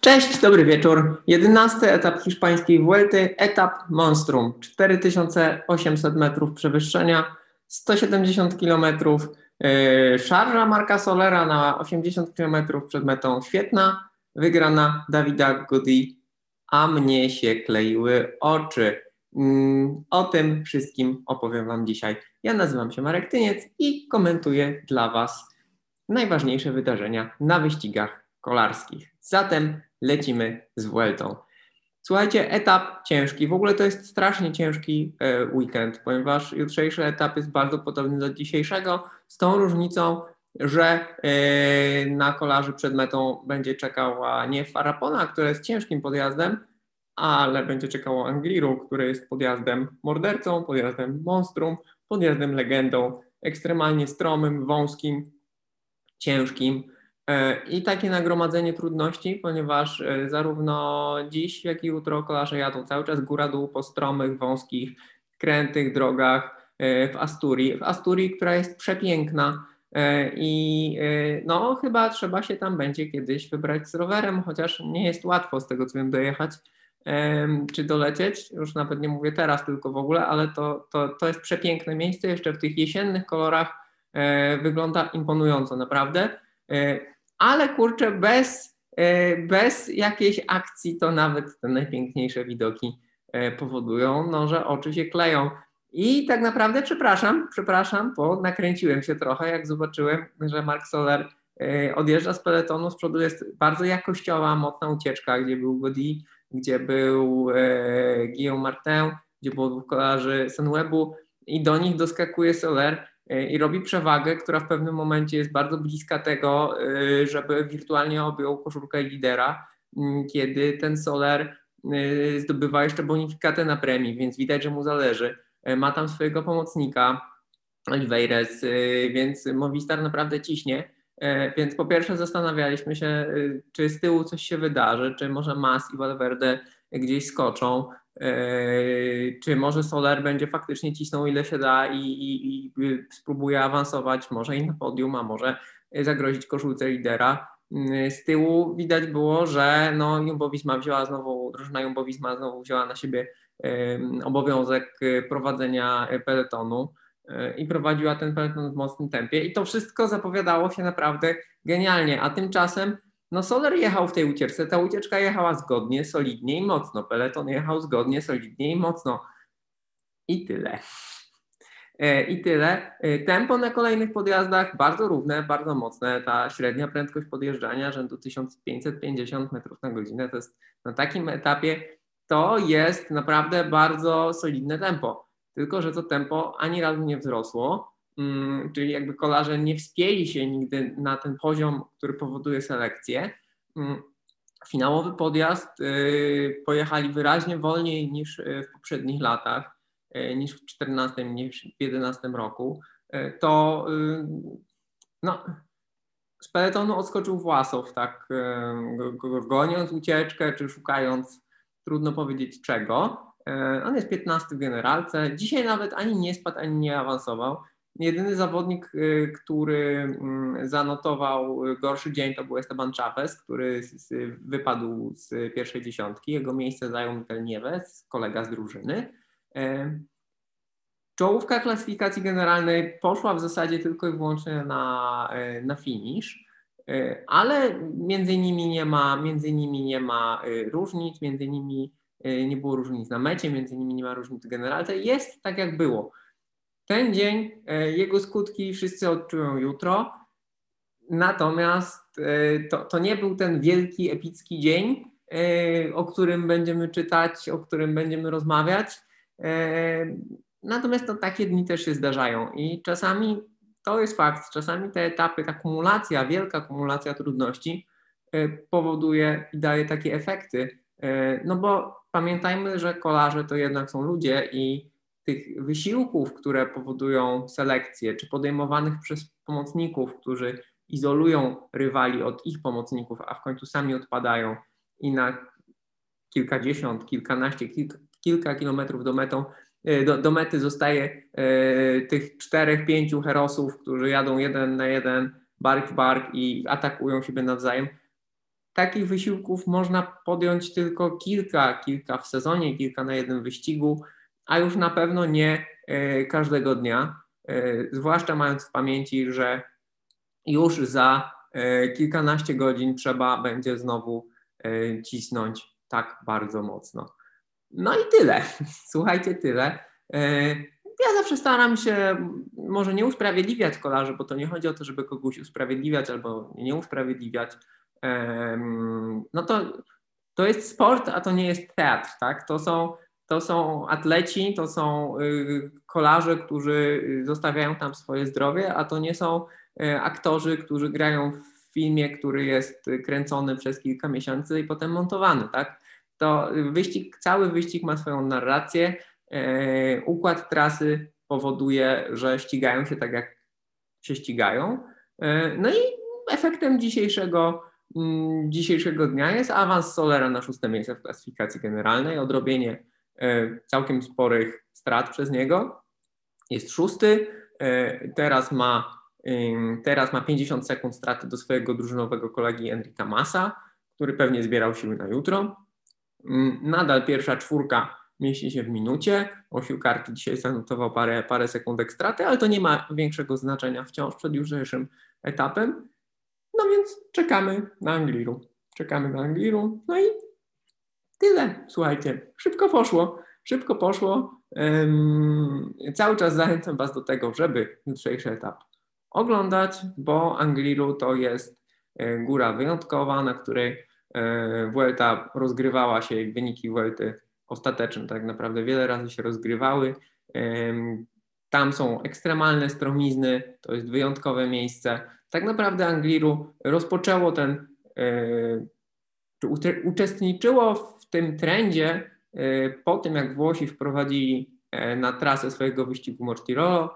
Cześć, dobry wieczór. Jedenasty etap hiszpańskiej Vuelty, etap Monstrum. 4800 metrów przewyższenia, 170 kilometrów. Yy, szarża Marka Solera na 80 kilometrów przed metą. Świetna wygrana Dawida Godi, a mnie się kleiły oczy. Mm, o tym wszystkim opowiem Wam dzisiaj. Ja nazywam się Marek Tyniec i komentuję dla Was najważniejsze wydarzenia na wyścigach kolarskich. Zatem lecimy z Vueltą. Słuchajcie, etap ciężki. W ogóle to jest strasznie ciężki e, weekend, ponieważ jutrzejszy etap jest bardzo podobny do dzisiejszego, z tą różnicą, że e, na kolarzy przed metą będzie czekała nie Farapona, która jest ciężkim podjazdem, ale będzie czekało Angliru, który jest podjazdem mordercą, podjazdem monstrum, podjazdem legendą, ekstremalnie stromym, wąskim, ciężkim. E, I takie nagromadzenie trudności, ponieważ e, zarówno dziś, jak i jutro kolarze jadą cały czas góra-dół po stromych, wąskich, krętych drogach e, w Asturii. W Asturii, która jest przepiękna i no chyba trzeba się tam będzie kiedyś wybrać z rowerem, chociaż nie jest łatwo z tego co wiem dojechać czy dolecieć, już nawet nie mówię teraz tylko w ogóle, ale to, to, to jest przepiękne miejsce, jeszcze w tych jesiennych kolorach wygląda imponująco naprawdę ale kurczę, bez, e, bez jakiejś akcji to nawet te najpiękniejsze widoki e, powodują, no, że oczy się kleją. I tak naprawdę przepraszam, przepraszam, bo nakręciłem się trochę, jak zobaczyłem, że Mark Soler e, odjeżdża z peletonu, z przodu jest bardzo jakościowa, mocna ucieczka, gdzie był Godi, gdzie był Guillaume Martin, gdzie było dwóch kolarzy Sunwebu i do nich doskakuje Soler i robi przewagę, która w pewnym momencie jest bardzo bliska tego, y, żeby wirtualnie objął koszulkę lidera, kiedy ten Soler y, zdobywa jeszcze bonifikatę na premii, więc widać, że mu zależy. Ma tam swojego pomocnika, Oliveires, więc Movistar naprawdę ciśnie. Więc po pierwsze zastanawialiśmy się, czy z tyłu coś się wydarzy, czy może Mas i Valverde gdzieś skoczą. Yy, czy może Soler będzie faktycznie cisnął ile się da i, i, i spróbuje awansować może i na podium, a może zagrozić koszulce lidera. Yy, z tyłu widać było, że no, Jumbo-Visma wzięła znowu, drużyna Jumbo-Visma znowu wzięła na siebie yy, obowiązek prowadzenia peletonu i prowadziła ten peleton w mocnym tempie i to wszystko zapowiadało się naprawdę genialnie, a tymczasem no Soler jechał w tej ucieczce, ta ucieczka jechała zgodnie, solidnie i mocno. Peleton jechał zgodnie, solidnie i mocno. I tyle. E, I tyle. E, tempo na kolejnych podjazdach bardzo równe, bardzo mocne. Ta średnia prędkość podjeżdżania rzędu 1550 metrów na godzinę to jest na takim etapie to jest naprawdę bardzo solidne tempo. Tylko, że to tempo ani razu nie wzrosło. Mm, czyli jakby kolarze nie wspięli się nigdy na ten poziom, który powoduje selekcję. Mm, finałowy podjazd y, pojechali wyraźnie wolniej niż y, w poprzednich latach, y, niż w 14, niż w 11 roku. To no, z peletonu odskoczył Własow, tak goniąc ucieczkę, czy szukając, trudno powiedzieć czego. On jest 15 w generalce. Dzisiaj nawet ani nie spadł, ani nie awansował. Jedyny zawodnik, y, który mm, zanotował gorszy dzień, to był Esteban Chavez, który wypadł z pierwszej dziesiątki. Jego miejsce zajął Mikel Nieves, kolega z drużyny. E, czołówka klasyfikacji generalnej poszła w zasadzie tylko i wyłącznie na, e, na finish, e, ale między nimi nie ma, między nimi nie ma różnic, między nimi nie było różnic na mecie, między nimi nie ma różnic w generalce. Jest tak jak było. Ten dzień, e, jego skutki wszyscy odczują jutro, natomiast e, to, to nie był ten wielki, epicki dzień, e, o którym będziemy czytać, o którym będziemy rozmawiać. Natomiast no, takie dni też się zdarzają i czasami to jest fakt, czasami te etapy, ta kumulacja, wielka kumulacja trudności powoduje i daje takie efekty. No bo pamiętajmy, że kolarze to jednak są ludzie i tych wysiłków, które powodują selekcję, czy podejmowanych przez pomocników, którzy izolują rywali od ich pomocników, a w końcu sami odpadają i na kilkadziesiąt, kilkanaście, kilka, kilka kilometrów do, metą, e, do, do mety zostaje e, tych czterech, pięciu herosów, którzy jadą jeden na jeden, bark w bark i atakują siebie nawzajem. takich wysiłków można podjąć tylko kilka, kilka w sezonie, kilka na jednym wyścigu, a już na pewno nie każdego dnia, zwłaszcza mając w pamięci, że już za kilkanaście godzin trzeba będzie znowu cisnąć tak bardzo mocno. No i tyle. Słuchajcie, tyle. Ja zawsze staram się może nie usprawiedliwiać kolarzy, bo to nie chodzi o to, żeby kogoś usprawiedliwiać albo nie usprawiedliwiać. No to, to jest sport, a to nie jest teatr, tak? To są, to są atleci, to są y, kolarze, którzy zostawiają tam swoje zdrowie, a to nie są y, aktorzy, którzy grają w filmie, który jest kręcony przez kilka miesięcy i potem montowany, tak? To wyścig, cały wyścig ma swoją narrację, E, układ trasy powoduje, że ścigają się tak, jak się ścigają. No i efektem dzisiejszego, mm, dzisiejszego dnia jest awans Solera na szóste miejsce w klasyfikacji generalnej, odrobienie całkiem sporych strat przez niego. Jest szósty, teraz ma, teraz ma 50 sekund straty do swojego drużynowego kolegi Enrika Massa, który pewnie zbierał siły na jutro. Mm, nadal pierwsza czwórka mieści się w minucie. Osiu karty dzisiaj zanotował parę, parę sekundek straty, ale to nie ma większego znaczenia wciąż przed jutrzejszym etapem. No więc czekamy na Angliru. Czekamy na Angliru. No i tyle. Słuchajcie, szybko poszło. Szybko poszło. Cały czas zachęcam Was do tego, żeby jutrzejszy etap oglądać, bo Angliru to jest e, góra wyjątkowa, na której e, Vuelta rozgrywała się i wyniki Vuelty ostateczne, tak naprawdę wiele razy się rozgrywały. Tam są ekstremalne stromizny, to jest wyjątkowe miejsce. Tak naprawdę Angliru rozpoczęło ten, e, uczestniczyło w tym trendzie e, po tym, jak Włosi wprowadzili e, na trasę swojego wyścigu Mortirolo,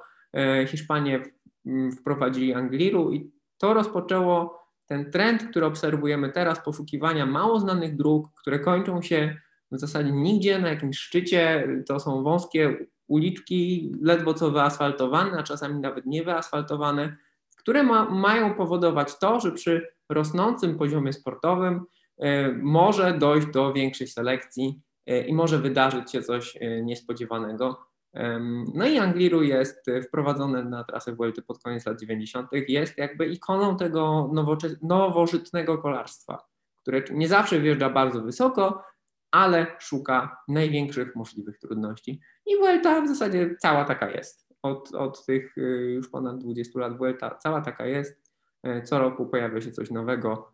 Hiszpanie wprowadzili Angliru i to rozpoczęło ten trend, który obserwujemy teraz, poszukiwania mało znanych dróg, które kończą się w zasadzie nigdzie na jakimś szczycie. To są wąskie uliczki, ledwo co wyasfaltowane, a czasami nawet nie wyasfaltowane, które ma, mają powodować to, że przy rosnącym poziomie sportowym może dojść do większej selekcji y, i może wydarzyć się coś y, niespodziewanego. No i Angliru jest wprowadzony na trasę Vuelty pod koniec lat 90. Jest jakby ikoną tego nowożytnego kolarstwa, które nie zawsze wjeżdża bardzo wysoko, ale szuka największych możliwych trudności. I Vuelta w zasadzie cała taka jest. Od, od tych już ponad 20 lat Vuelta cała taka jest. E, co roku pojawia się coś nowego.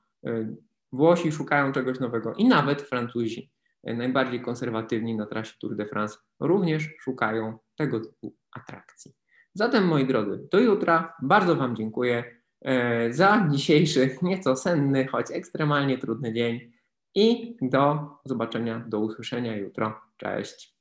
E, Włosi szukają czegoś nowego i nawet Francuzi, e, najbardziej konserwatywni na trasie Tour de France, również szukają tego typu atrakcji. Zatem, moi drodzy, do jutra. Bardzo Wam dziękuję za dzisiejszy, nieco senny, choć ekstremalnie trudny dzień i do zobaczenia, do usłyszenia jutro. Cześć.